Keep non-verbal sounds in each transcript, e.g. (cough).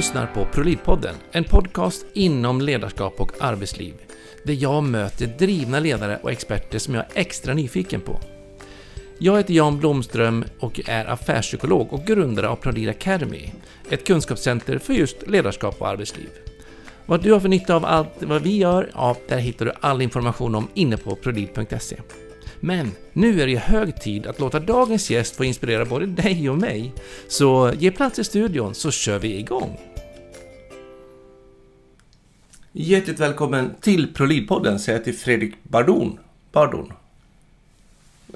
lyssnar på ProLid-podden, en podcast inom ledarskap och arbetsliv, där jag möter drivna ledare och experter som jag är extra nyfiken på. Jag heter Jan Blomström och är affärspsykolog och grundare av ProLid Academy, ett kunskapscenter för just ledarskap och arbetsliv. Vad du har för nytta av allt vad vi gör, ja, där hittar du all information om inne på prolid.se. Men nu är det hög tid att låta dagens gäst få inspirera både dig och mig. Så ge plats i studion så kör vi igång! Hjärtligt välkommen till ProLid-podden säger jag till Fredrik Bardon. Bardon.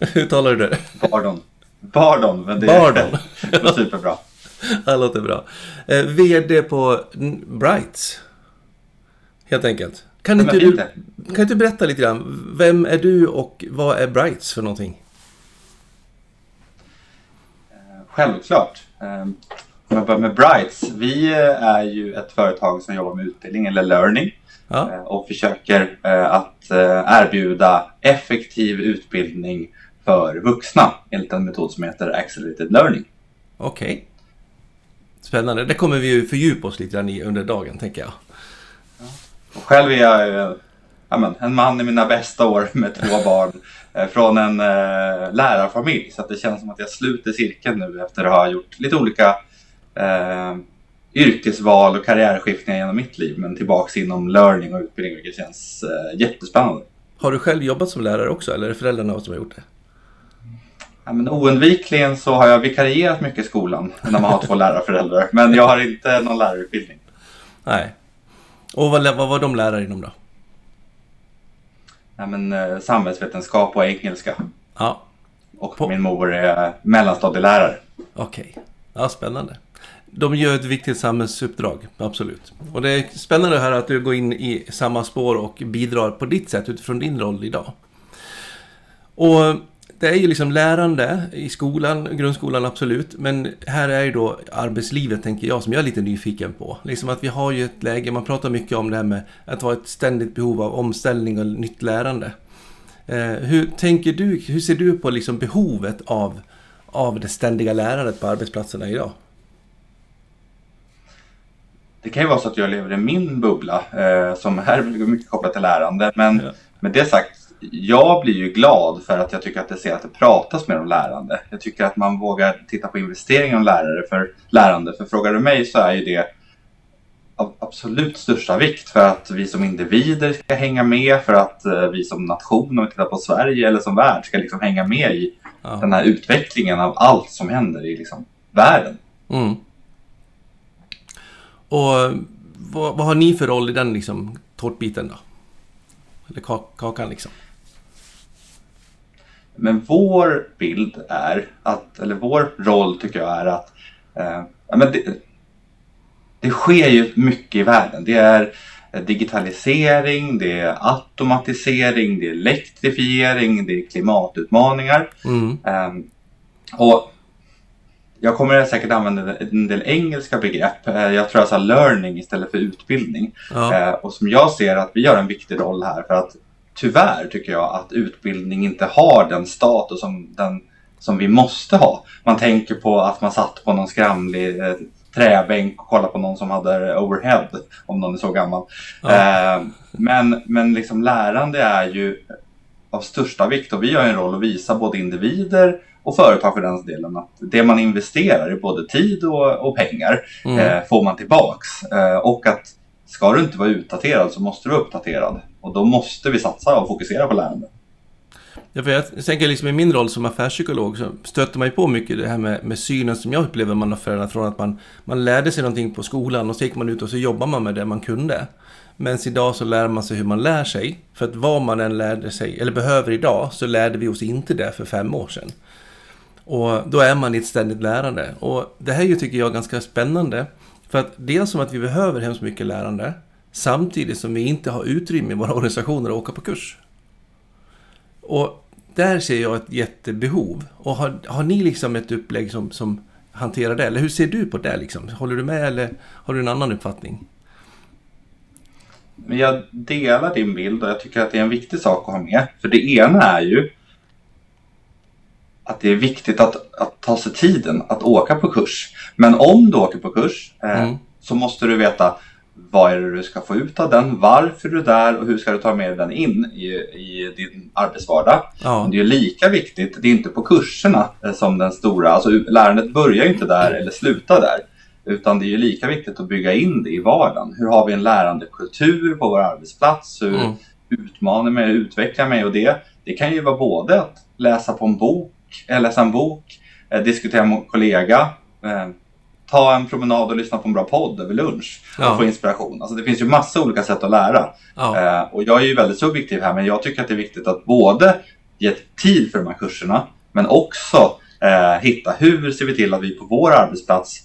Hur talar du det? Bardon. Bardon, men det Bardon. är superbra. (laughs) Det låter bra. Eh, VD på Brights. Helt enkelt. Kan inte, du, kan inte berätta lite grann? Vem är du och vad är Brights för någonting? Självklart. Om jag börjar med Brights. Vi eh, är ju ett företag som jobbar med utbildning eller learning Ja, eh, och försöker eh, att erbjuda effektiv utbildning för vuxna enligt en metod som heter Accelerated Learning. okej. Spännande. Det kommer vi ju fördjupa oss lite grann i under dagen, tänker jag. Och själv är jag eh, ja, men, en man i mina bästa år med två (laughs) barn från en lärarfamilj. Så att det känns som att jag sluter cirkeln nu efter att ha gjort lite olika eh, yrkesval och karriärskiftningar genom mitt liv. Men tillbaks inom learning och utbildning vilket känns eh, jättespännande. Har du själv jobbat som lärare också, eller är det föräldrarna som har gjort det? Ja, men oundvikligen så har jag vikarierat mycket i skolan när man har två (laughs) lärarföräldrar. Men jag har inte någon lärarutbildning. Nej. Och vad, vad var de lärare inom då? Ja, men, eh, samhällsvetenskap och engelska. Ja, Och På- min mor är mellanstadielärare. okej. Ja, spännande. De gör ett viktigt samhällsuppdrag, absolut. Och det är spännande att höra att du går in i samma spår och bidrar på ditt sätt utifrån din roll idag. Och det är ju liksom lärande i skolan, grundskolan absolut, men här är ju då arbetslivet tänker jag som jag är lite nyfiken på. Liksom att vi har ju ett läge, man pratar mycket om det här med att ha ett ständigt behov av omställning och nytt lärande. Eh, hur tänker du, hur ser du på liksom behovet av, av det ständiga lärandet på arbetsplatserna idag? Det kan ju vara så att jag lever i min bubbla eh, som här är mycket kopplat till lärande. Men Ja. med det sagt, jag blir ju glad för att jag tycker att det ser att det pratas mer om lärande. Jag tycker att man vågar titta på investeringar om lärare för lärande. För frågar du mig så är ju det av absolut största vikt för att vi som individer ska hänga med, för att eh, vi som nation, om vi tittar på Sverige eller som värld, ska liksom hänga med i Ja. den här utvecklingen av allt som händer i liksom världen. Mm. Och vad, vad har ni för roll i den liksom tårtbiten då? Eller ka- kakan liksom? Men vår bild är att, eller vår roll tycker jag är att eh, ja, men det, det sker ju mycket i världen. Det är digitalisering, det är automatisering, det är elektrifiering, det är klimatutmaningar. Mm. Ehm, och jag kommer säkert använda en del engelska begrepp. Eh, Jag tror jag sa learning istället för utbildning. Ja. Eh, och som jag ser att vi har en viktig roll här för att tyvärr tycker jag att utbildning inte har den status som, den, som vi måste ha. Man tänker på att man satt på någon skramlig eh, träbänk och kollade på någon som hade overhead, om någon är så gammal. Ja. Eh, men men liksom lärande är ju av största vikt och vi har en roll att visa både individer och företag för den delen att det man investerar i både tid och, och pengar Mm. eh, får man tillbaks. Eh, och att ska du inte vara utdaterad så måste du vara uppdaterad. Och då måste vi satsa och fokusera på lärande. Ja, för jag tänker liksom i min roll som affärspsykolog så stöter man ju på mycket det här med, med synen som jag upplever man har förändrat från att man, man lärde sig någonting på skolan och så gick man ut och så jobbar man med det man kunde. Men idag så lär man sig hur man lär sig. För att vad man än lärde sig, eller behöver idag, så lärde vi oss inte det för fem år sedan. Och då är man i ett ständigt lärande. Och det här tycker jag, är ganska spännande. För att dels som att vi behöver hemskt mycket lärande, samtidigt som vi inte har utrymme i våra (laughs) organisationer att åka på kurs. Och där ser jag ett jättebehov. Och har, har ni liksom ett upplägg som, som hanterar det? Eller hur ser du på det liksom? Håller du med eller har du en annan uppfattning? Men jag delar din bild och jag tycker att det är en viktig sak att ha med. För det ena är ju att det är viktigt att, att ta sig tiden att åka på kurs. Men om du åker på kurs eh, Mm. så måste du veta vad är det du ska få ut av den, varför du är där och hur ska du ta med den in i, i din arbetsvardag. Ja. Men det är lika viktigt, det är inte på kurserna eh, som den stora, alltså lärandet börjar ju inte där eller slutar där. Utan det är ju lika viktigt att bygga in det i vardagen. Hur har vi en lärandekultur på vår arbetsplats? Hur Mm. utmanar mig, utvecklar mig och det. Det kan ju vara både att läsa på en bok, läsa en bok, eh, diskutera med en kollega, eh, ta en promenad och lyssna på en bra podd över lunch Ja. och få inspiration. Alltså det finns ju massa olika sätt att lära. Ja. Eh, och jag är ju väldigt subjektiv här, men jag tycker att det är viktigt att både ge tid för de här kurserna, men också eh, hitta hur ser vi till att vi på vår arbetsplats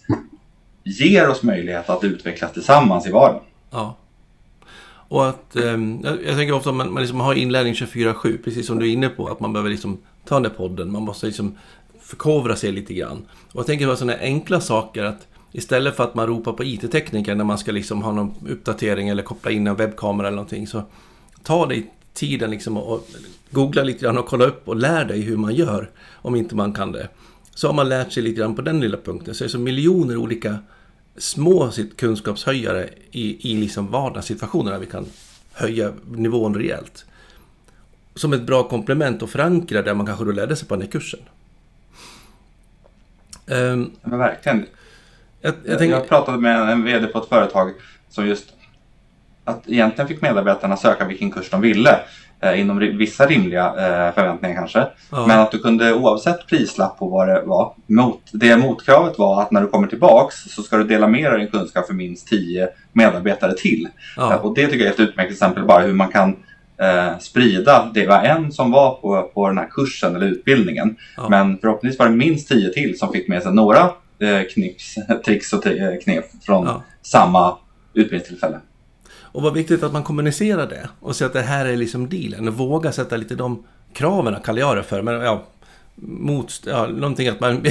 ger oss möjlighet att utvecklas tillsammans i vardagen. Ja. Och att, jag, jag tänker ofta att man, man liksom har inlärning 24-7, precis som du är inne på, att man behöver liksom ta den där podden, man måste liksom förkovra sig lite grann. Och jag tänker på sådana enkla saker att istället för att man ropar på IT-tekniker när man ska liksom ha någon uppdatering eller koppla in en webbkamera eller någonting, så ta dig tiden liksom och, googla lite grann och kolla upp och lär dig hur man gör, om inte man kan det. Så har man lärt sig lite grann på den lilla punkten. Så det är så miljoner olika små sitt kunskapshöjare i, i liksom vardagssituationer där vi kan höja nivån rejält. Som ett bra komplement och förankra det man kanske då lärde sig på den här kursen. Ehm, Men verkligen. jag, jag Jag, tänker, pratade med en VD på ett företag som just att egentligen fick medarbetarna söka vilken kurs de ville. Eh, inom vissa rimliga eh, förväntningar kanske. Ja. Men att du kunde oavsett prislapp på vad det var. Mot, det motkravet var att när du kommer tillbaks så ska du dela med dig av din kunskap för minst 10 medarbetare till. Ja. Eh, och det tycker jag är ett utmärkt exempel bara hur man kan eh, sprida. Det var en som var på, på den här kursen eller utbildningen. Ja. Men förhoppningsvis var det minst 10 till som fick med sig några eh, knips, (laughs) tricks och knep från Ja. samma utbildningstillfälle. Och vad viktigt att man kommunicerar det och säger att det här är liksom dealen. Och våga sätta lite de kraven, kallar jag det för. Men ja, mot, ja, någonting att man...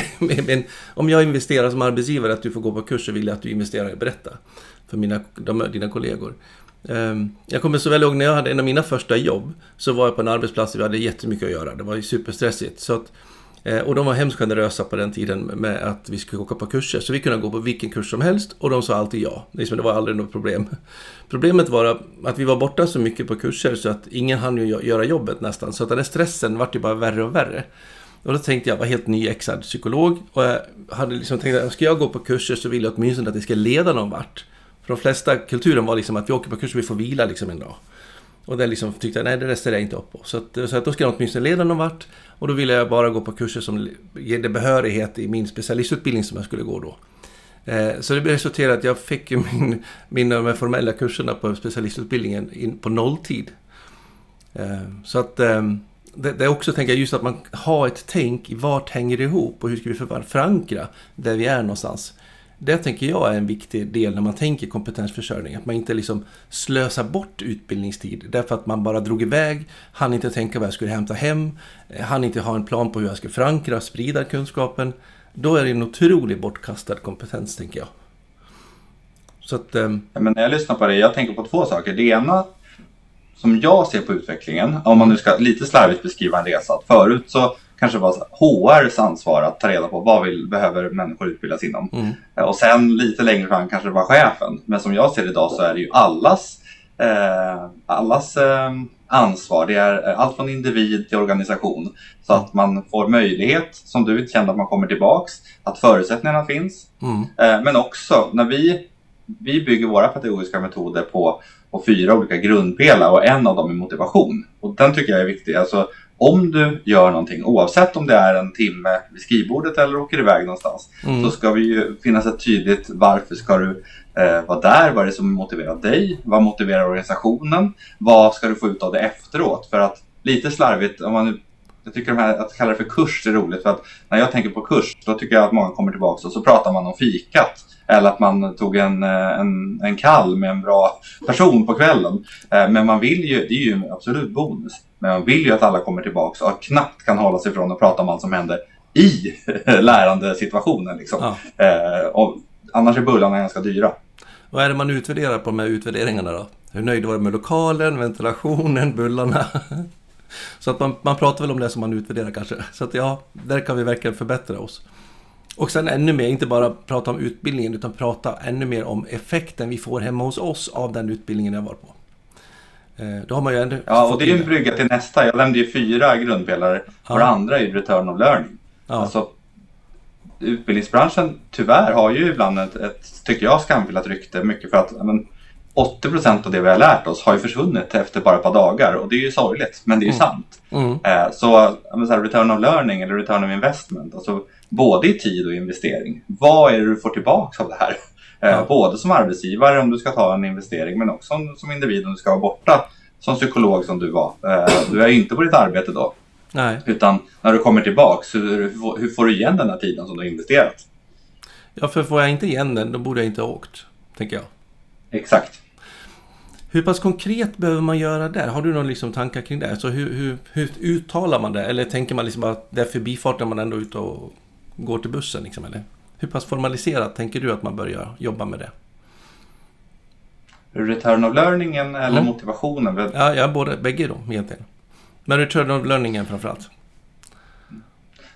(laughs) om jag investerar som arbetsgivare att du får gå på kurs så vill jag att du investerar, berätta för mina, de, dina kollegor. Ehm, jag kommer så väl ihåg när jag hade en av mina första jobb så var jag på en arbetsplats där vi hade jättemycket att göra. Det var ju superstressigt. Så att, eh, och de var hemskt generösa på den tiden med att vi skulle åka på kurser. Så vi kunde gå på vilken kurs som helst och de sa alltid ja. Liksom, det var aldrig något problem. Problemet var att vi var borta så mycket på kurser så att ingen hann ju göra jobbet nästan. Så att den där stressen vart ju bara värre och värre. Och då tänkte jag, jag var helt nyexad psykolog och jag hade liksom tänkt att ska jag gå på kurser så vill jag åtminstone att det ska leda någon vart. För de flesta kulturen var liksom att vi åker på kurs och vi får vila liksom en dag. Och det liksom tyckte jag, nej det där ställer jag inte upp på. Så, att, så att då ska jag åtminstone leda någon vart. Och då ville jag bara gå på kurser som ger det behörighet i min specialistutbildning som jag skulle gå då. Eh, Så det resulterade i att jag fick ju min, mina de formella kurserna på specialistutbildningen in på nolltid. Eh, Så att eh, det, det är också, tänker jag, just att man har ett tänk i vart hänger det ihop och hur ska vi förankra där vi är någonstans. Det tänker jag är en viktig del när man tänker kompetensförsörjning. Att man inte liksom slösar bort utbildningstid därför att man bara drog iväg, hann inte tänka vad jag skulle hämta hem, eh, hann inte ha en plan på hur jag skulle förankra och sprida kunskapen. Då är det en otroligt bortkastad kompetens, tänker jag. Så att... Ehm, äm... Men när jag lyssnar på dig, jag tänker på två saker. Det ena som jag ser på utvecklingen, om man nu ska lite slarvigt beskriva en resa, förut så kanske var HRs ansvar att ta reda på vad vill, behöver människor utbildas inom. Mm. Eh, Och sen lite längre fram kanske det var chefen. Men som jag ser det idag så är det ju allas, eh, allas eh, ansvar. Det är eh, allt från individ till organisation. Så att man får möjlighet, som du kände att man kommer tillbaks, att förutsättningarna finns. Mm. Eh, Men också när vi, vi bygger våra pedagogiska metoder på, på fyra olika grundpelare och en av dem är motivation. Och den tycker jag är viktig. Alltså, om du gör någonting, oavsett om det är en timme vid skrivbordet eller åker iväg någonstans, Mm. så ska vi ju finnas ett tydligt varför ska du eh, vara där, vad är det som motiverar dig, vad motiverar organisationen, vad ska du få ut av det efteråt? För att lite slarvigt, om man jag tycker de här, att kalla det för kurs är roligt för att när jag tänker på kurs då tycker jag att många kommer tillbaka och så pratar man om fikat. Eller att man tog en, eh, en, en kall med en bra person på kvällen. Eh, Men man vill ju, det är ju en absolut bonus. Men man vill ju att alla kommer tillbaka och knappt kan hålla sig från att prata om allt som händer i (laughs) lärandesituationen. Liksom. Ja. Eh, och annars är bullarna ganska dyra. Vad är det man utvärderar på de här utvärderingarna då? Hur nöjd var du med lokalen, ventilationen, bullarna? (laughs) Så att man, man pratar väl om det som man utvärderar kanske. Så att ja, där kan vi verkligen förbättra oss. Och sen ännu mer, inte bara prata om utbildningen utan prata ännu mer om effekten vi får hemma hos oss av den utbildningen jag var på. Eh, då har man ju ändå Ja, och det är ju en brygga till nästa. Jag nämnde ju fyra grundpelare. Ja. Och det andra är ju return of learning. Ja. Alltså, utbildningsbranschen tyvärr har ju ibland ett, ett tycker jag, skamfilat rykte. Mycket för att men, 80% av det vi har lärt oss har ju försvunnit efter bara ett par dagar. Och det är ju sorgligt, men det är ju sant. Mm. Eh, så, så här, return of learning eller return of investment. Alltså, både i tid och investering. Vad är det du får tillbaka av det här? Eh, Ja. Både som arbetsgivare om du ska ta en investering men också som, individ om du ska vara borta som psykolog som du var. Eh, du är ju inte på ditt arbete då. Nej, Utan när du kommer tillbaks, hur, hur, får- du igen den här tiden som du har investerat? ja, för får jag inte igen den då borde jag inte ha åkt. Tänker jag. Exakt. Hur pass konkret behöver man göra där? Har du några liksom tankar kring det? Så hur, hur, hur uttalar man det? Eller tänker man liksom att det är förbifarten man ändå är ute och går till bussen? Liksom, eller? Hur pass formaliserat tänker du att man börjar jobba med det? Return of learningen eller Mm. motivationen? Ja, ja både, bägge då egentligen. Men return of learningen framförallt.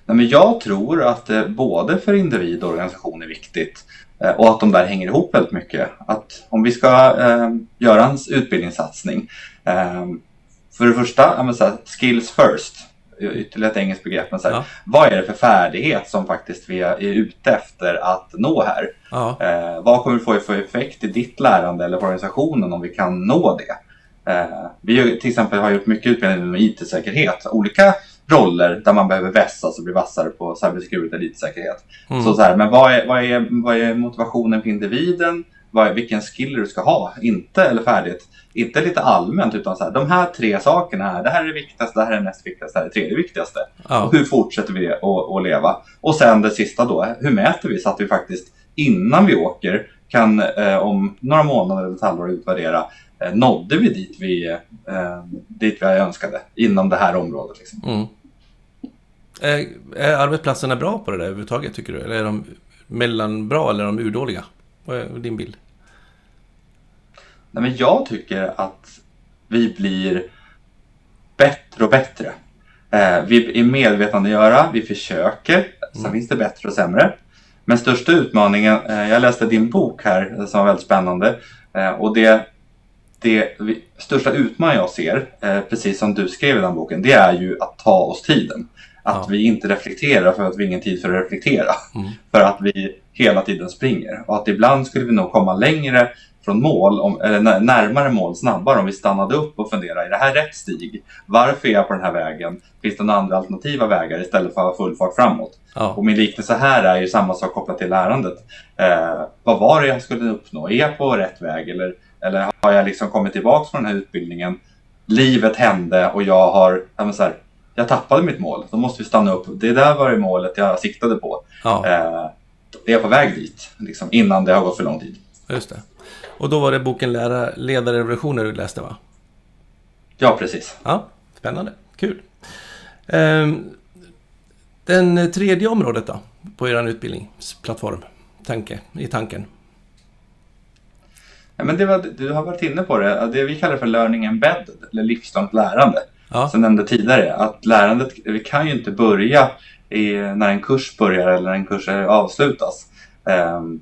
Nej, men jag tror att det både för individ och organisation är viktigt eh, och att de där hänger ihop väldigt mycket. Att om vi ska eh, göra en utbildningssatsning, eh, för det första, här, skills first, ytterligare ett engelskt begrepp, men så här, Ja. vad är det för färdighet som faktiskt vi är ute efter att nå här? Ja, Eh, vad kommer det få för effekt i ditt lärande eller på organisationen om vi kan nå det? Eh, vi har, till exempel har gjort mycket utbildning med IT-säkerhet. Olika roller där man behöver vässas och bli vassare på cybersecurity och IT-säkerhet. Mm. Så, så här, men vad är, vad, är, vad är motivationen för individen? Vad vilken skill du ska ha? Inte, eller färdighet, inte lite allmänt utan så här, de här tre sakerna här, det här är det viktigaste, det här är det näst viktigaste, det här är det tredje viktigaste. ja. Och hur fortsätter vi att, leva? Och sen det sista då, hur mäter vi så att vi faktiskt innan vi åker kan eh, om några månader eller ett halvår utvärdera, eh, nådde vi dit vi, eh, dit vi önskade inom det här området? Liksom. Mm. Är, är arbetsplatserna bra på det där överhuvudtaget tycker du? Eller är de mellanbra eller är de urdåliga? Vad är din bild? Nej, men jag tycker att vi blir bättre och bättre. Eh, vi är medvetandegöra, vi försöker. Sen Mm. finns det bättre och sämre. Men största utmaningen, eh, jag läste din bok här som var väldigt spännande. Eh, och det, det vi, största utmaningen jag ser, eh, precis som du skrev i den boken, det är ju att ta oss tiden. Att Ja. vi inte reflekterar för att vi har ingen tid för att reflektera. Mm. (laughs) För att vi hela tiden springer. Och att ibland skulle vi nog komma längre från mål, om, eller när- närmare mål snabbare om vi stannade upp och funderade, är det här rätt stig? Varför är jag på den här vägen? Finns det några andra alternativa vägar istället för att ha full fart framåt? Ja, Och min liknelse här är ju samma sak kopplat till lärandet. Eh, vad var det jag skulle uppnå? Är jag på rätt väg? Eller, eller har jag liksom kommit tillbaka från den här utbildningen? Livet hände och jag har, ja, men så här, jag tappade mitt mål. Då måste vi stanna upp. Det där var det målet jag siktade på. ja Eh, är på väg dit? Liksom, innan det har gått för lång tid. just det. Och då var det boken Lära, Ledarrevolutioner du läste va? Ja, precis. Ja, spännande. Kul. Ehm, den tredje området då? På er utbildningsplattform? Tanke, I tanken? Ja, men det var, du har varit inne på det. Det vi kallar för learning embedded, eller livslångt lärande. Ja, som jag nämnde tidigare, att lärandet, vi kan ju inte börja i, när en kurs börjar eller när en kurs är- avslutas. Ehm,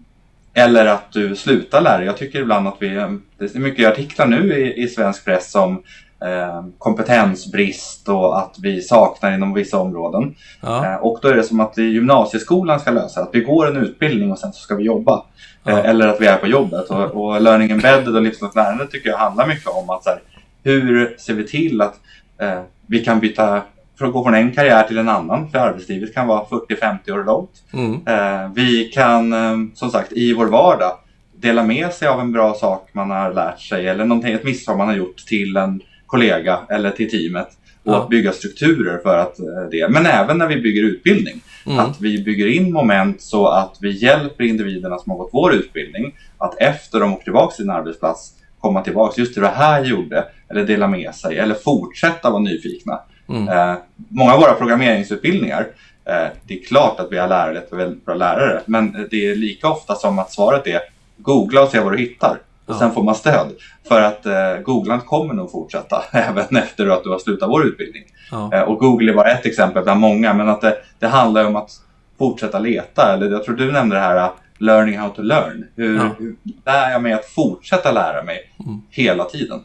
eller att du slutar lära. Jag tycker ibland att vi, ehm, det är mycket artiklar nu i, i svensk press om ehm, kompetensbrist och att vi saknar inom vissa områden. ja, Eh, och då är det som att gymnasieskolan ska lösa att vi går en utbildning och sen så ska vi jobba. Ja. Eh, Eller att vi är på jobbet. Och, och learning embedded och livslångt lärande tycker jag handlar mycket om att så här, hur ser vi till att eh, vi kan byta, för att gå från en karriär till en annan, för arbetslivet kan vara 40-50 år långt. mm, Eh, vi kan eh, som sagt i vår vardag dela med sig av en bra sak man har lärt sig eller någonting, ett misstag man har gjort till en kollega eller till teamet. Och Ja. bygga strukturer för att eh, det. Men även när vi bygger utbildning. mm, Att vi bygger in moment så att vi hjälper individerna som har gått vår utbildning att efter de åker tillbaka till sin arbetsplats komma tillbaka. Just det, det här gjorde. Eller dela med sig. Eller fortsätta vara nyfikna. mm, Eh, många av våra programmeringsutbildningar, eh, det är klart att vi har lärare och väldigt bra lärare, men det är lika ofta som att svaret är googla och se vad du hittar. Och Ja. sen får man stöd. För att eh, googlandet kommer nog fortsätta (laughs) även efter att du har slutat vår utbildning. ja, Eh, och Google är bara ett exempel bland många, men att det, det handlar om att fortsätta leta. Eller jag tror du nämnde det här learning how to learn. Hur, Ja. hur lär jag mig att fortsätta lära mig Mm. hela tiden?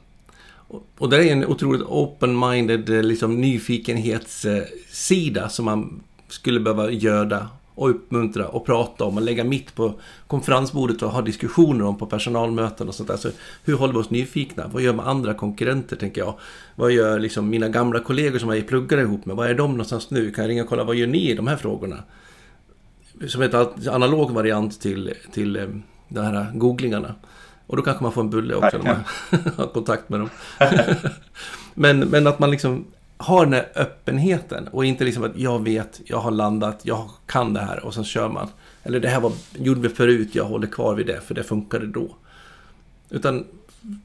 Och- det är en otroligt open-minded eh, liksom, nyfikenhetssida som man skulle behöva göda och uppmuntra och prata om och lägga mitt på konferensbordet och ha diskussioner om på personalmöten och sånt där. Så hur håller vi oss nyfikna? Vad gör med andra konkurrenter, tänker jag? Vad gör liksom mina gamla kollegor som jag pluggar ihop med? Vad är de någonstans nu? Kan jag ringa och kolla, vad gör ni i de här frågorna? Som ett analog variant till, till eh, de här googlingarna. Och då kanske man får en bulle också när man (laughs) har kontakt med dem. (laughs) men, men att man liksom har den här öppenheten och inte liksom att jag vet, jag har landat, jag kan det här och sen kör man. Eller det här var, gjorde vi förut, jag håller kvar vid det för det funkade då. Utan,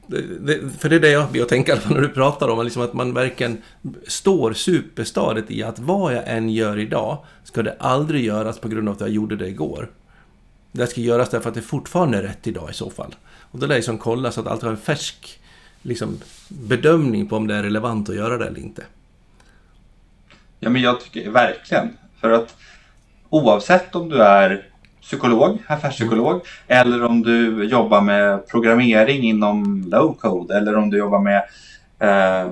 det, det, för det är det jag blir att tänka när du pratar om, liksom att man verkligen står superstadigt i att vad jag än gör idag ska det aldrig göras på grund av att jag gjorde det igår. Det ska göras därför att det fortfarande är rätt idag i så fall. Och då lär jag liksom kolla så att allt har en färsk liksom, bedömning på om det är relevant att göra det eller inte. Ja, men jag tycker verkligen. För att oavsett om du är psykolog, affärspsykolog, eller om du jobbar med programmering inom low code, eller om du jobbar med eh,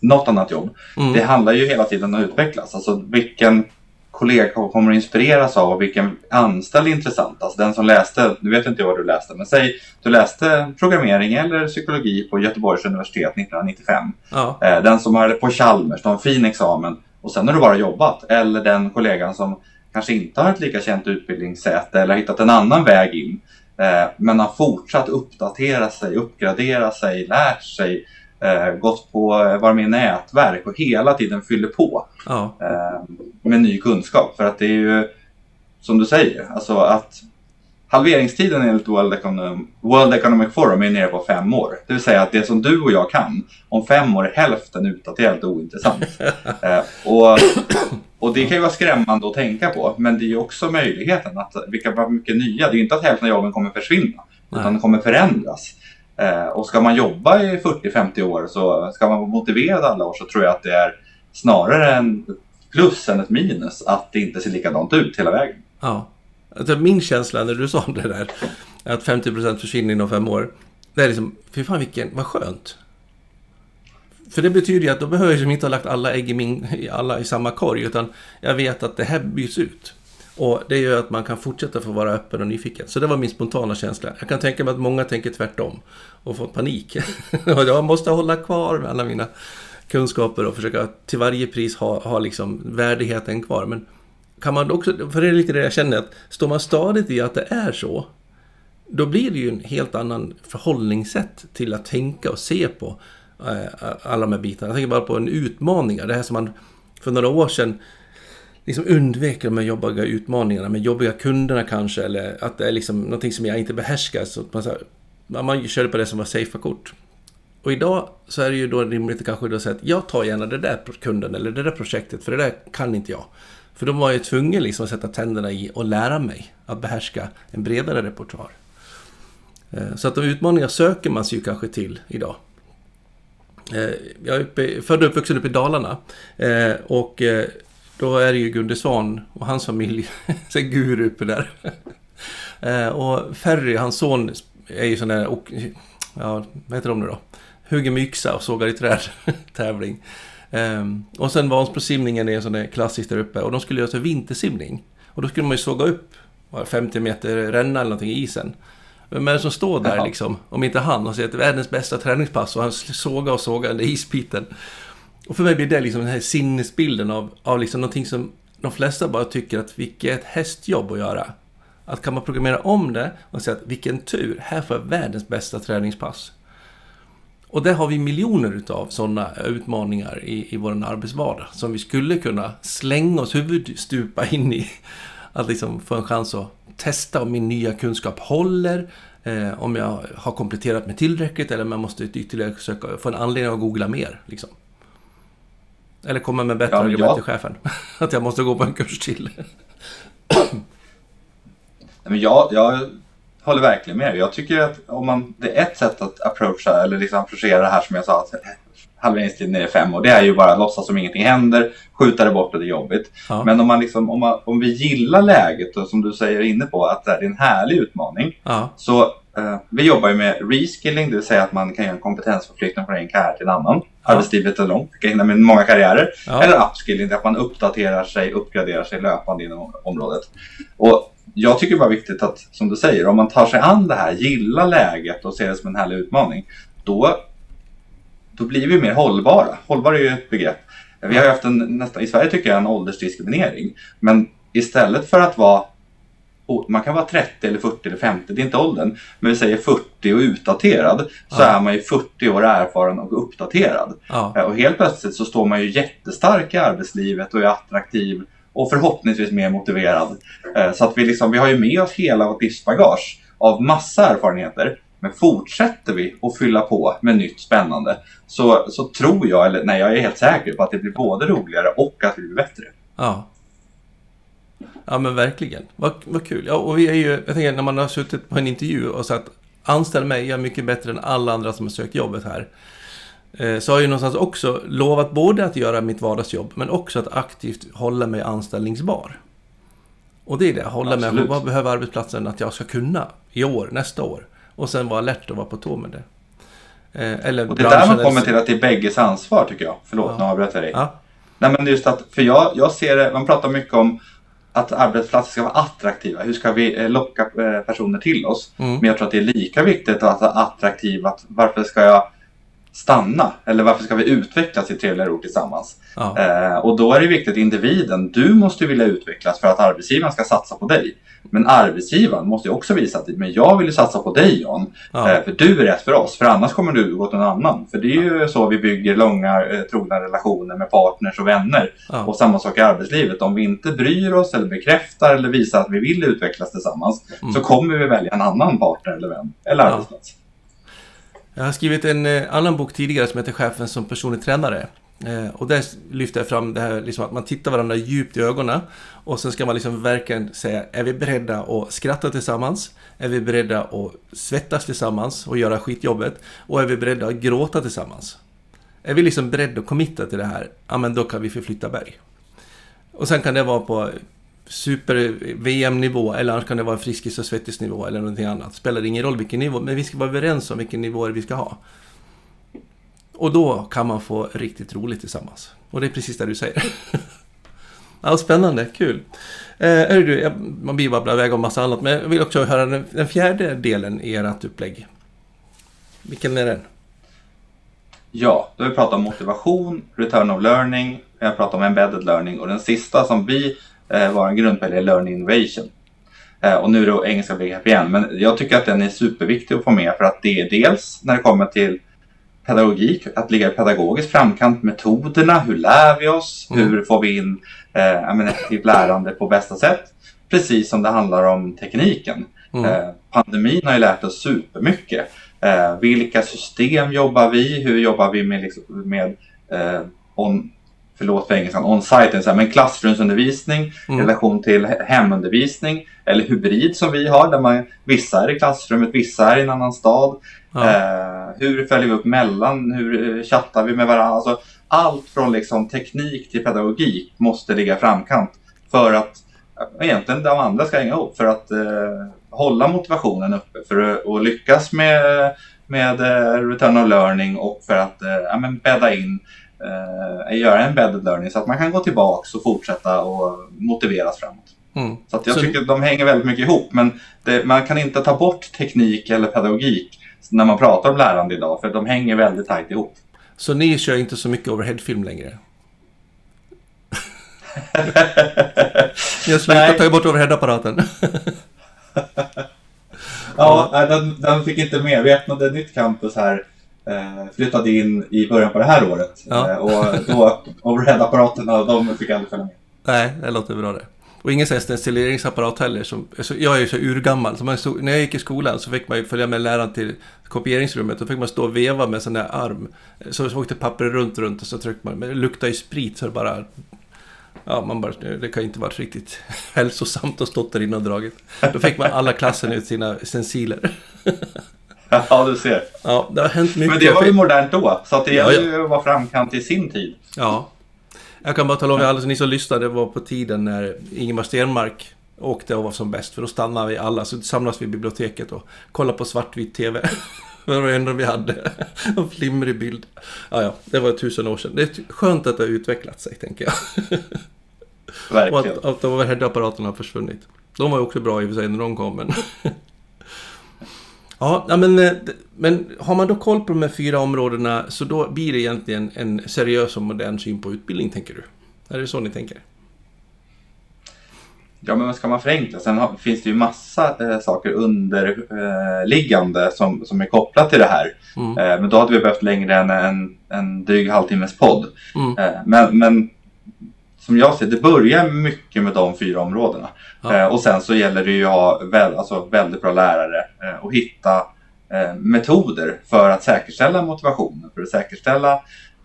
något annat jobb. Mm. Det handlar ju hela tiden om att utvecklas. Alltså vilken kollega kommer att inspireras av och vilken anställd är intressant. Alltså den som läste, nu vet inte jag vad du läste, men säg du läste programmering eller psykologi på Göteborgs universitet 1995. Ja, Eh, Den som har på Chalmers, de har en fin examen och sen har du bara jobbat. Eller den kollegan som kanske inte har ett lika känt utbildningssätt eller hittat en annan väg in. eh, Men har fortsatt uppdatera sig, uppgradera sig, lärt sig, eh, gått på, eh, varit med i nätverk och hela tiden fyller på ja, med ny kunskap. För att det är ju som du säger, alltså att halveringstiden enligt World Economic, World Economic Forum är nere på fem år. Det vill säga att det som du och jag kan, om fem år är hälften utdaterat och ointressant. (laughs) eh, och, och det kan ju vara skrämmande att tänka på, men det är ju också möjligheten att vilka vad mycket nya, det är ju inte att hälften av jobben kommer försvinna, utan Nej. de kommer förändras. Eh, och ska man jobba i 40-50 år så ska man vara motiverad alla år så tror jag att det är snarare en plus än ett minus att det inte ser likadant ut hela vägen. ja. Alltså, min känsla när du sa det där, att 50% försvinner inom fem år. Det är liksom, fy fan vilken, vad skönt. För det betyder ju att då behöver jag liksom inte ha lagt alla ägg i, min, i alla i samma korg, utan jag vet att det här byts ut. Och det gör att man kan fortsätta få vara öppen och nyfiken. Så det var min spontana känsla. Jag kan tänka mig att många tänker tvärtom och får panik. (laughs) Jag måste hålla kvar med alla mina kunskaper och försöka till varje pris ha, ha liksom värdigheten kvar. Men kan man också, för det är lite det jag känner, att står man stadigt i att det är så, då blir det ju en helt annan förhållningssätt till att tänka och se på eh, alla de här bitarna. Jag tänker bara på en utmaning, det här som man för några år sedan liksom undvek de här jobbiga utmaningarna med jobbiga kunderna kanske, eller att det är liksom någonting som jag inte behärskar. Så att man, så här, man körde på det som var safea kort. Och idag så är det ju då rimligt att kanske då säga att jag tar gärna det där kunden eller det där projektet, för det där kan inte jag. För då var jag tvungen liksom att sätta tänderna i och lära mig att behärska en bredare repertoar. Eh, så att de utmaningar söker man sig ju kanske till idag. Eh, jag är uppe, född och uppvuxen uppe i Dalarna. Eh, och då är det ju Gunde Svan och hans familj, (laughs) en är guru uppe där. (laughs) Och Ferry, hans son, är ju sån där, ja, vad heter de nu då? Hugger med yxa och sågar i träd (laughs) tävling. Ehm, och sen Vansbrosimningen är en sån där klassisk där uppe och de skulle göra så vintersimning. Och då skulle man ju såga upp vad är det, 50 meter ränna eller någonting i isen. Vem är det som står där Jaha. liksom? Om inte han och säger att det är världens bästa träningspass och han sågar och sågar den där isbiten. Och för mig blir det liksom den här sinnesbilden av, av liksom någonting som de flesta bara tycker att vilket ett hästjobb att göra. Att kan man programmera om det och säga att vilken tur, här får jag världens bästa träningspass. Och där har vi miljoner utav sådana utmaningar i, i vår arbetsvardag som vi skulle kunna slänga oss huvudstupa in i. Att liksom få en chans att testa om min nya kunskap håller, eh, om jag har kompletterat med tillräckligt eller om jag måste ytterligare söka, få en anledning att googla mer. Liksom. Eller komma med bättre Ja, men argument jag- till chefen. (laughs) att jag måste gå på en kurs till. Men jag, jag håller verkligen med. Jag tycker att om man, det är ett sätt att approacha eller liksom approchera det här som jag sa, att halveringstiden är fem år. Det är ju bara att låtsas som ingenting händer, skjuta det bort och det är jobbigt. Ja. Men om, man liksom, om, man, om vi gillar läget och som du säger inne på att det är en härlig utmaning. Ja. Så eh, vi jobbar ju med reskilling, det vill säga att man kan göra en kompetensförflyttning från en karriär till en annan. Arbetslivet är långt, kan hinna med många karriärer. Ja. Eller upskilling, där man uppdaterar sig, uppgraderar sig löpande inom området. Och jag tycker bara viktigt att, som du säger, om man tar sig an det här, gillar läget och ser det som en härlig utmaning, då, då blir vi mer hållbara. Hållbar är ju ett begrepp. Vi har ju haft en, nästan, i Sverige tycker jag, en åldersdiskriminering. Men istället för att vara man kan vara 30 eller 40 eller 50, det är inte åldern. Men vi säger 40 och utdaterad. Så Ja. är man ju 40 år erfaren och uppdaterad. Ja. Eh, Och helt plötsligt så står man ju jättestark i arbetslivet och är attraktiv och förhoppningsvis mer motiverad. Eh, så att vi, liksom, vi har ju med oss hela vårt livsbagage av massa erfarenheter. Men fortsätter vi att fylla på med nytt spännande så, så tror jag, eller nej jag är helt säker på att det blir både roligare och att vi blir bättre. Ja. Ja men verkligen. Vad, vad kul. Ja, och vi är ju, jag tänker när man har suttit på en intervju och sagt anställ mig, jag är mycket bättre än alla andra som har sökt jobbet här. Eh, Så har jag ju någonstans också lovat både att göra mitt vardagsjobb men också att aktivt hålla mig anställningsbar. Och det är det, hålla mig, Absolut. vad behöver arbetsplatsen att jag ska kunna i år, nästa år? Och sen vara alert och vara på tå med det. Eh, Eller Och det är där man kommer till att det är bägges ansvar tycker jag. Förlåt, Ja. nu avbröt jag dig. Ja, Nej men just att, för jag, jag ser det, man pratar mycket om att arbetsplatser ska vara attraktiva. Hur ska vi eh, locka personer till oss? Mm. Men jag tror att det är lika viktigt att vara attraktiv. Att varför ska jag stanna? Eller varför ska vi utvecklas i trevligare ord tillsammans? ja, Eh, och då är det viktigt individen. Du måste vilja utvecklas för att arbetsgivaren ska satsa på dig. Men arbetsgivaren måste ju också visa att men jag vill satsa på dig John. ja, Eh, för du är rätt för oss. För annars kommer du gå till någon annan. För det är ju så vi bygger långa eh, trogna relationer med partners och vänner. ja. Och samma sak i arbetslivet. Om vi inte bryr oss eller bekräftar eller visar att vi vill utvecklas tillsammans. Mm. Så kommer vi välja en annan partner eller vän. Eller Ja. arbetsplats. Jag har skrivit en eh, annan bok tidigare som heter Chefen som personlig tränare. Eh, och där lyfter jag fram det här liksom att man tittar varandra djupt i ögonen. Och sen ska man liksom verkligen säga, är vi beredda att skratta tillsammans? Är vi beredda att svettas tillsammans och göra skitjobbet? Och är vi beredda att gråta tillsammans? Är vi liksom beredda att committa till det här, ja men då kan vi förflytta berg. Och sen kan det vara på super-VM-nivå eller annars kan det vara Friskis och Svettis-nivå eller någonting annat. Spelar ingen roll vilken nivå, men vi ska vara överens om vilken nivå vi ska ha. Och då kan man få riktigt roligt tillsammans. Och det är precis det du säger. (laughs) ja, spännande, kul. Eh, hörru du, jag, man blir babblar iväg om massa annat, men jag vill också höra den, den fjärde delen i ert upplägg. Vilken är den? Ja, då har vi pratat om motivation, return of learning, vi har pratat om embedded learning och den sista som vi eh, en grundpelare learning innovation. Eh, och nu är det engelska begrepp igen, men jag tycker att den är superviktig att få med för att det är dels när det kommer till pedagogik, att ligga i pedagogisk framkant, metoderna, hur lär vi oss, Mm. hur får vi in eh, effektivt lärande på bästa sätt. Precis som det handlar om tekniken. Mm. Eh, pandemin har ju lärt oss supermycket. Eh, vilka system jobbar vi? Hur jobbar vi med, liksom, med eh, on, förlåt för engelskan, on-site, men klassrumsundervisning Mm. i relation till he- hemundervisning eller hybrid som vi har där man, vissa är i klassrummet, vissa är i en annan stad. Ja. Eh, hur följer vi upp mellan? Hur eh, chattar vi med varandra? Alltså, allt från liksom, teknik till pedagogik måste ligga framkant för att eh, egentligen de andra ska hänga ihop för att eh, hålla motivationen uppe för att lyckas med, med eh, return of learning och för att eh, ja, men bädda in eh, göra en embedded learning så att man kan gå tillbaks och fortsätta och motiveras framåt. Mm. Så jag Så- tycker att de hänger väldigt mycket ihop men det, man kan inte ta bort teknik eller pedagogik när man pratar om lärande idag för de hänger väldigt tajt ihop. Så ni kör inte så mycket overheadfilm längre? Ni har slutat ta bort overheadapparaten? (laughs) Ja, den, den fick inte med. Vi öppnade ett nytt campus här. Eh, flyttade in i början på det här året. Ja. Eh, och då overheadapparaterna, de fick aldrig följa med. Nej, det låter bra det. Och ingen sån stencileringsapparat heller. Som, så jag är ju så urgammal. Så stod, när jag gick i skolan så fick man ju följa med läraren till kopieringsrummet. Då fick man stå och veva med sån där arm. Så, så åkte pappret runt, runt och så tryckte man. Men det luktade ju sprit så det bara... Ja, man bara, det kan ju inte varit riktigt hälsosamt att stått där inne och dragit. Då fick man alla klassen ut sina stenciler. (laughs) (laughs) Ja, du ser. Ja, det har hänt mycket. Men det var ju modernt då, så att det Ja, gäller ja. ju att vara framkant i sin tid. Ja. Jag kan bara tala om för alla ni som lyssnade, det var på tiden när Ingemar Stenmark åkte och var som bäst. För då stannade vi alla, så samlades vi i biblioteket och kollade på svartvit TV. (laughs) Det var det enda vi hade. (laughs) En flimrig bild. Ja, ja, det var tusen år sedan. Det är skönt att det har utvecklat sig, tänker jag. Och Verkligen. att, att de overhead-apparaterna har försvunnit. De var ju också bra i och för sig när de kom, men... Ja, men, eh, men har man då koll på de här fyra områdena så då blir det egentligen en seriös och modern syn på utbildning, tänker du? Är det så ni tänker? Ja, men ska man förenkla? Sen har, finns det ju massa eh, saker underliggande som, som är kopplat till det här. Mm. Eh, men då hade vi behövt längre än en, en dryg halvtimmes podd. Mm. Eh, men, men som jag ser det börjar mycket med de fyra områdena. Ja. Eh, och sen så gäller det ju att ha väl, alltså väldigt bra lärare eh, och hitta eh, metoder för att säkerställa motivationen, för att säkerställa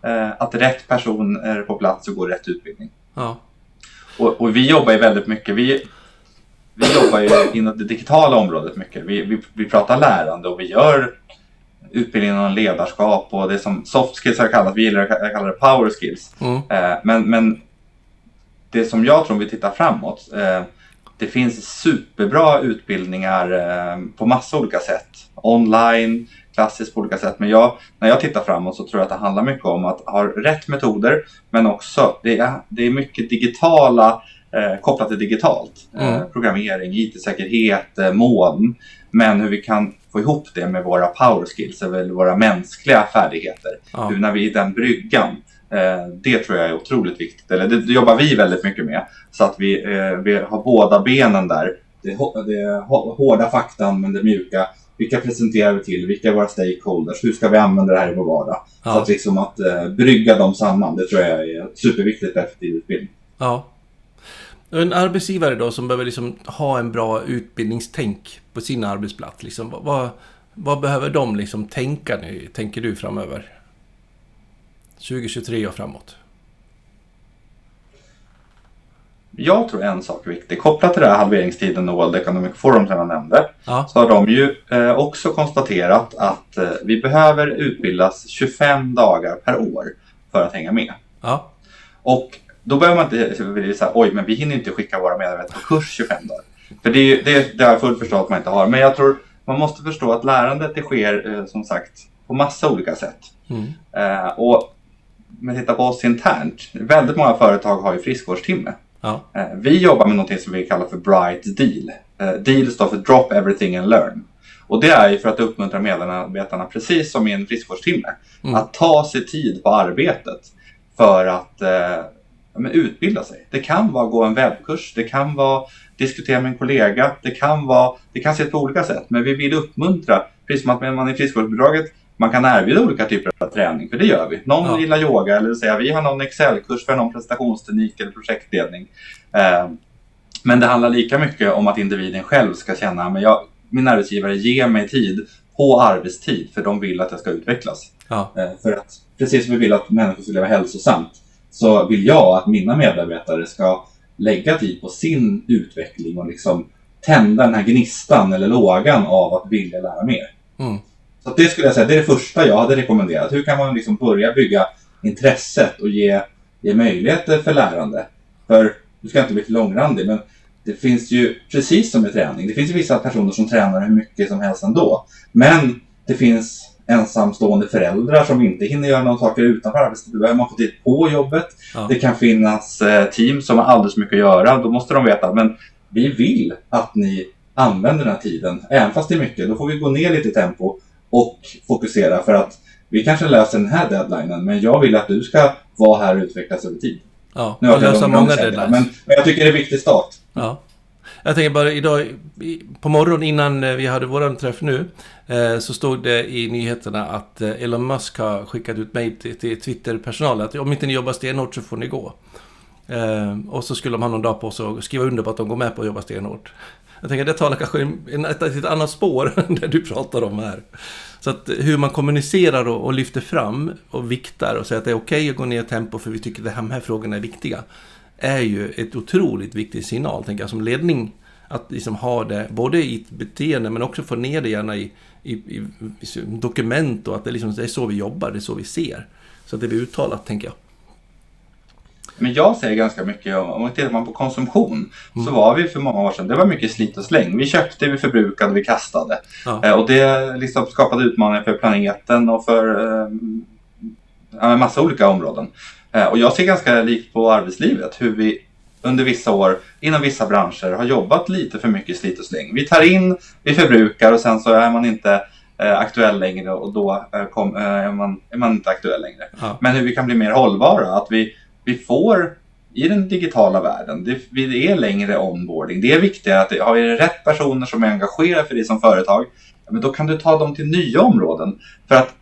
eh, att rätt person är på plats och går rätt utbildning. Ja. Och, och vi jobbar ju väldigt mycket. Vi, vi jobbar ju inom det digitala området mycket. Vi, vi, vi pratar lärande och vi gör utbildning inom ledarskap och det som soft skills har kallat, vi gillar att kalla det power skills. Mm. Eh, men, men det som jag tror om vi tittar framåt. Eh, det finns superbra utbildningar eh, på massa olika sätt. Online, klassiskt på olika sätt. Men jag, när jag tittar framåt så tror jag att det handlar mycket om att ha rätt metoder. Men också, det är, det är mycket digitala eh, kopplat till digitalt. Eh, Mm. programmering, IT-säkerhet, eh, moln. Men hur vi kan få ihop det med våra power skills, eller våra mänskliga färdigheter. Ja. Hur när vi är i den bryggan. Eh, det tror jag är otroligt viktigt. Eller det, jobbar vi väldigt mycket med. Så att vi, eh, vi har båda benen där. Det, det hå- hårda faktan men det mjuka. Vilka presenterar vi till? Vilka är våra stakeholders? Hur ska vi använda det här i vår vardag? Så Ja. att, liksom att eh, brygga dem samman, det tror jag är superviktigt för effektiv utbildning. ja. En arbetsgivare då som behöver liksom ha en bra utbildningstänk på sin arbetsplats. Liksom, vad- vad, vad behöver de liksom tänka nu, tänker du framöver? 2023 och framåt. Jag tror en sak är viktig. Kopplat till det här halveringstiden och World Economic Forum som jag nämnde. Ja. så har de ju eh, också konstaterat att eh, vi behöver utbildas 25 dagar per år för att hänga med. Ja. Och då behöver man inte här, oj men vi hinner inte skicka våra medarbetare på kurs 25 dagar. För det, är det, det har jag fullt förstått att man inte har. Men jag tror man måste förstå att lärandet det sker eh, som sagt på massa olika sätt. Mm. Och man tittar på oss internt, väldigt många företag har ju friskvårdstimme. Ja. Eh, Vi jobbar med något som vi kallar för Bright Deal. Eh, Deal står för Drop Everything and Learn. Och det är ju för att uppmuntra medarbetarna, precis som i en friskvårdstimme, Mm. att ta sig tid på arbetet för att eh, men utbilda sig. Det kan vara gå en webbkurs, det kan vara diskutera med en kollega, det kan vara, det kan se ut på olika sätt. Men vi vill uppmuntra, precis som att man i friskvårdsbidraget, man kan erbjuda olika typer av träning, för det gör vi. Någon Ja. gillar yoga eller säga vi har någon Excel-kurs för någon prestationsteknik eller projektledning. Eh, men det handlar lika mycket om att individen själv ska känna men jag, min arbetsgivare ger mig tid på arbetstid för de vill att jag ska utvecklas. Ja. Eh, för att precis som vi vill att människor ska leva hälsosamt så vill jag att mina medarbetare ska lägga tid på sin utveckling och liksom tända den här gnistan eller lågan av att vilja lära mer. Mm. Så det skulle jag säga, det är det första jag hade rekommenderat. Hur kan man liksom börja bygga intresset och ge, ge möjligheter för lärande? För, du ska inte bli för långrandig, men det finns ju, precis som med träning, det finns ju vissa personer som tränar hur mycket som helst ändå. Men det finns ensamstående föräldrar som inte hinner göra några saker utanför arbetstid. Man få tid på jobbet. Ja. Det kan finnas eh, team som har alldeles mycket att göra. Då måste de veta, men vi vill att ni använder den här tiden, även fast det är mycket. Då får vi gå ner lite i tempo och fokusera för att vi kanske löser den här deadlinen, men jag vill att du ska vara här och utvecklas över tid. Ja. Nu har lösa många deadlines. men, men jag tycker det är en viktig start. Ja. Jag tänker bara idag, på morgonen innan eh, vi hade våran träff nu, eh, så stod det i nyheterna att eh, Elon Musk har skickat ut mejl till, till Twitter-personalen att om inte ni jobbar stenhårt så får ni gå. Och så skulle de ha någon dag på sig att skriva under på att de går med på att jobba stenhårt. Jag tänker det talar kanske en, ett, ett annat spår (laughs) än det du pratar om här. Så att eh, hur man kommunicerar och, och lyfter fram och viktar och säger att det är okej att gå ner i tempo för vi tycker att de här, de här frågorna är viktiga. Är ju ett otroligt viktig signal, tänker jag, som ledning. Att liksom ha det både i ett beteende men också få ner det gärna i, i, i, i dokument och att det, liksom, det är så vi jobbar, det är så vi ser. Så att det blir uttalat, tänker jag. Men jag säger ganska mycket, om man tittar på konsumtion, mm. så var vi för många år sedan, det var mycket slit och släng. Vi köpte, vi förbrukade, vi kastade. Ja. Eh, och det liksom skapade utmaningar för planeten och för eh, en massa olika områden. Eh, och jag ser ganska likt på arbetslivet, hur vi under vissa år inom vissa branscher har jobbat lite för mycket slit och släng. Vi tar in, vi förbrukar och sen så är man inte eh, aktuell längre och då eh, kom, eh, är, man, är man inte aktuell längre. Ja. Men hur vi kan bli mer hållbara, att vi, vi får i den digitala världen, det, det är längre onboarding. Det är viktigare att har vi rätt personer som är engagerade för dig som företag, men då kan du ta dem till nya områden. För att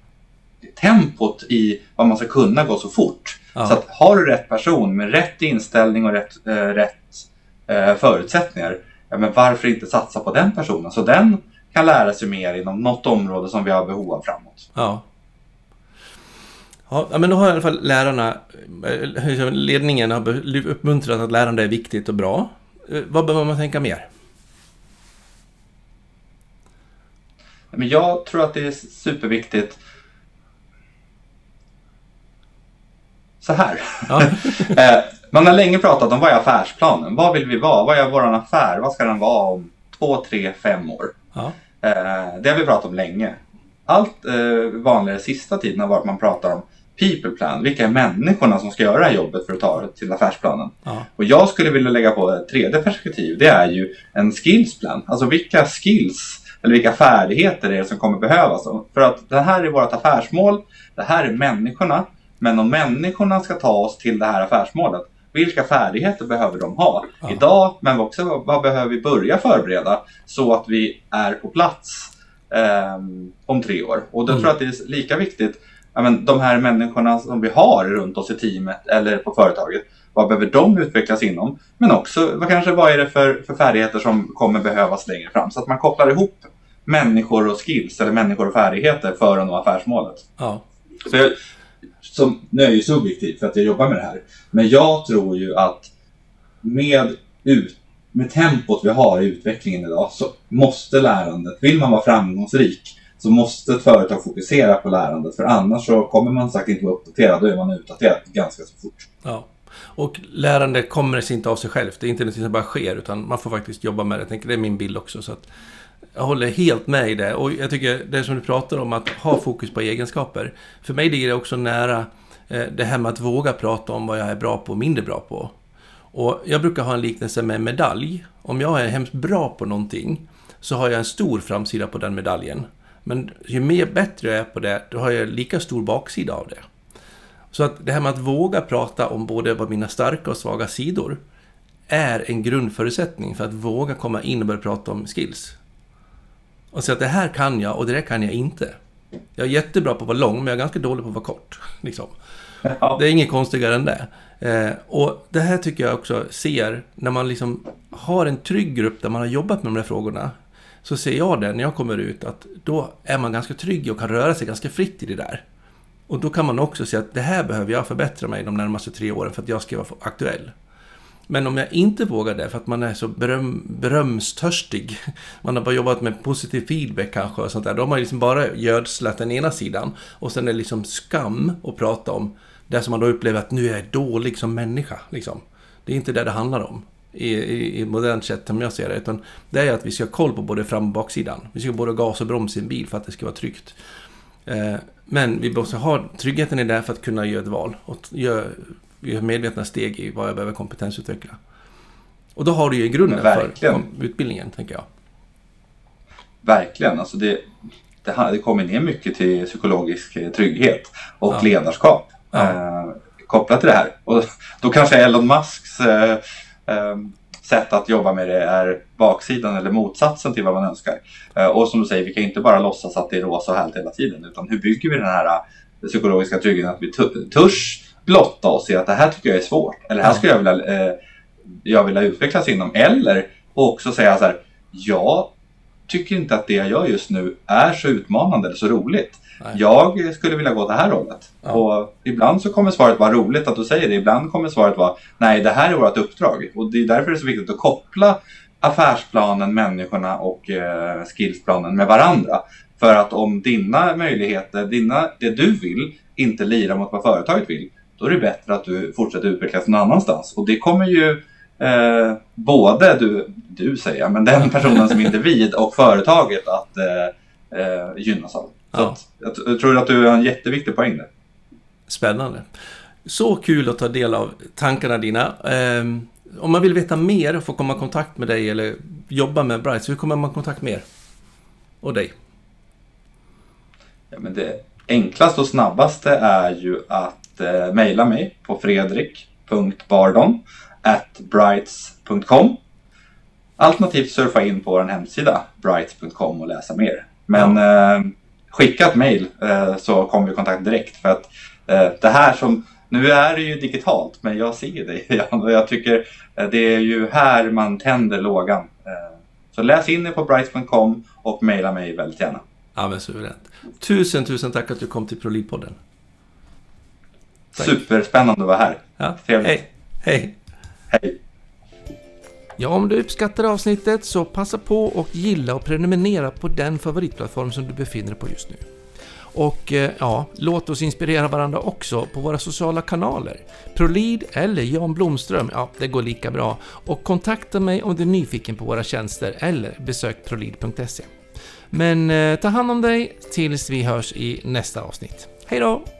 tempot i vad man ska kunna går så fort. Ja. Så att har du rätt person med rätt inställning och rätt, äh, rätt äh, förutsättningar, ja, men varför inte satsa på den personen? Så den kan lära sig mer inom något område som vi har behov av framåt. Ja. Ja, men då har i alla fall lärarna, eh, ledningen har uppmuntrat att lärande är viktigt och bra. Vad behöver man tänka mer? Men jag tror att det är superviktigt så här. Ja. (laughs) Eh, man har länge pratat om vad är affärsplanen? Vad vill vi vara? Vad är vår affär? Vad ska den vara om två, tre, fem år? Ja. Eh, det har vi pratat om länge. Allt eh, vanligare sista tiden har varit att man pratar om people plan. Vilka är människorna som ska göra det här jobbet för att ta till affärsplanen? Ja. Och jag skulle vilja lägga på ett tredje perspektiv. Det är ju en skillsplan. Alltså vilka skills eller vilka färdigheter är det som kommer behövas? För att det här är vårt affärsmål. Det här är människorna. Men om människorna ska ta oss till det här affärsmålet, vilka färdigheter behöver de ha ja. idag? Men också vad behöver vi börja förbereda så att vi är på plats eh, om tre år? Och då mm. tror jag att det är lika viktigt, men, de här människorna som vi har runt oss i teamet eller på företaget, vad behöver de utvecklas inom? Men också vad, kanske, vad är det för, för färdigheter som kommer behövas längre fram? Så att man kopplar ihop människor och skills eller människor och färdigheter för att nå affärsmålet. Ja. Så jag, som, nu är jag ju subjektiv för att jag jobbar med det här. Men jag tror ju att med, ut, med tempot vi har i utvecklingen idag så måste lärandet, vill man vara framgångsrik så måste ett företag fokusera på lärandet för annars så kommer man sagt inte vara uppdaterad, då är man utdaterad ganska så fort. Ja. Och lärande kommer sig inte av sig självt. Det är inte något som bara sker utan man får faktiskt jobba med det. Jag tänker, det är min bild också. Så att jag håller helt med i det. Och jag tycker det som du pratar om, att ha fokus på egenskaper. För mig ligger det också nära eh, det här med att våga prata om vad jag är bra på och mindre bra på. Och jag brukar ha en liknelse med medalj. Om jag är hemskt bra på någonting så har jag en stor framsida på den medaljen. Men ju mer bättre jag är på det, då har jag lika stor baksida av det. Så att det här med att våga prata om både vad mina starka och svaga sidor är en grundförutsättning för att våga komma in och börja prata om skills och säga att det här kan jag och det där kan jag inte. Jag är jättebra på att vara lång, men jag är ganska dålig på att vara kort. (laughs) Liksom. Det är inget konstigare än det. Eh, och det här tycker jag också ser, när man liksom har en trygg grupp där man har jobbat med de här frågorna, så ser jag det när jag kommer ut att då är man ganska trygg och kan röra sig ganska fritt i det där. Och då kan man också se att det här behöver jag förbättra mig de närmaste tre åren för att jag ska vara aktuell. Men om jag inte vågar det för att man är så beröm, berömstörstig, (laughs) man har bara jobbat med positiv feedback kanske och sånt där, då har man liksom bara gödslat den ena sidan. Och sen är det liksom skam att prata om det som man då upplever att nu är jag dålig som människa. Liksom. Det är inte det det handlar om i, i, i modernt sätt som jag ser det. Utan det är att vi ska ha koll på både fram och baksidan. Vi ska både gas och broms i en bil för att det ska vara tryggt. Eh, men vi måste ha tryggheten i det för att kunna göra ett val och göra medvetna steg i vad jag behöver kompetensutveckla. Och då har du ju grunden för utbildningen, tänker jag. Verkligen. Alltså det, det, det kommer ner mycket till psykologisk eh, trygghet och ja. ledarskap ja. Eh, kopplat till det här. Och då kanske Elon Musks eh, sätt att jobba med det är baksidan eller motsatsen till vad man önskar. Eh, och som du säger, vi kan inte bara låtsas att det är rosa och härligt hela tiden, utan hur bygger vi den här eh, psykologiska tryggheten att vi törs blotta oss i att det här tycker jag är svårt. Eller här skulle jag vilja, eh, jag vilja utvecklas inom. Eller också säga så här, jag tycker inte att det jag gör just nu är så utmanande eller så roligt. Nej. Jag skulle vilja gå det här hållet. Ja. Och ibland så kommer svaret vara roligt att du säger det. Ibland kommer svaret vara nej, det här är vårt uppdrag. Och det är därför det är så viktigt att koppla affärsplanen, människorna och eh, skillsplanen med varandra. För att om dina möjligheter, dina, det du vill, inte lirar mot vad företaget vill, då är det bättre att du fortsätter utvecklas någon annanstans. Och det kommer ju eh, både du, du säger men den personen som (laughs) individ och företaget att eh, eh, gynnas av. Ja. att, jag, jag tror att du har en jätteviktig poäng där. Spännande. Så kul att ta del av tankarna dina. Ehm, om man vill veta mer och få komma i kontakt med dig eller jobba med Brights, hur kommer man i kontakt med er? Och dig? Ja, men det enklaste och snabbaste är ju att eh, mejla mig på fredrik.bardon brights.com Alternativt surfa in på vår hemsida brights.com och läsa mer. Men eh, skicka ett mejl eh, så kommer vi i kontakt direkt. För att eh, det här som, nu är det ju digitalt men jag ser dig. (laughs) Och jag tycker eh, det är ju här man tänder lågan. Så läs in er på brights.com och mejla mig väldigt gärna. Ja, men suveränt. Tusen, tusen tack att du kom till ProLead-podden. Tack. Superspännande att vara här. Ja, Trevligt. hej. Hej. Hej! Ja, om du uppskattar avsnittet så passa på och gilla och prenumerera på den favoritplattform som du befinner dig på just nu. Och eh, ja, låt oss inspirera varandra också på våra sociala kanaler. Prolid eller Jan Blomström, ja, det går lika bra. Och kontakta mig om du är nyfiken på våra tjänster eller besök prolid.se. Men eh, ta hand om dig tills vi hörs i nästa avsnitt. Hej då!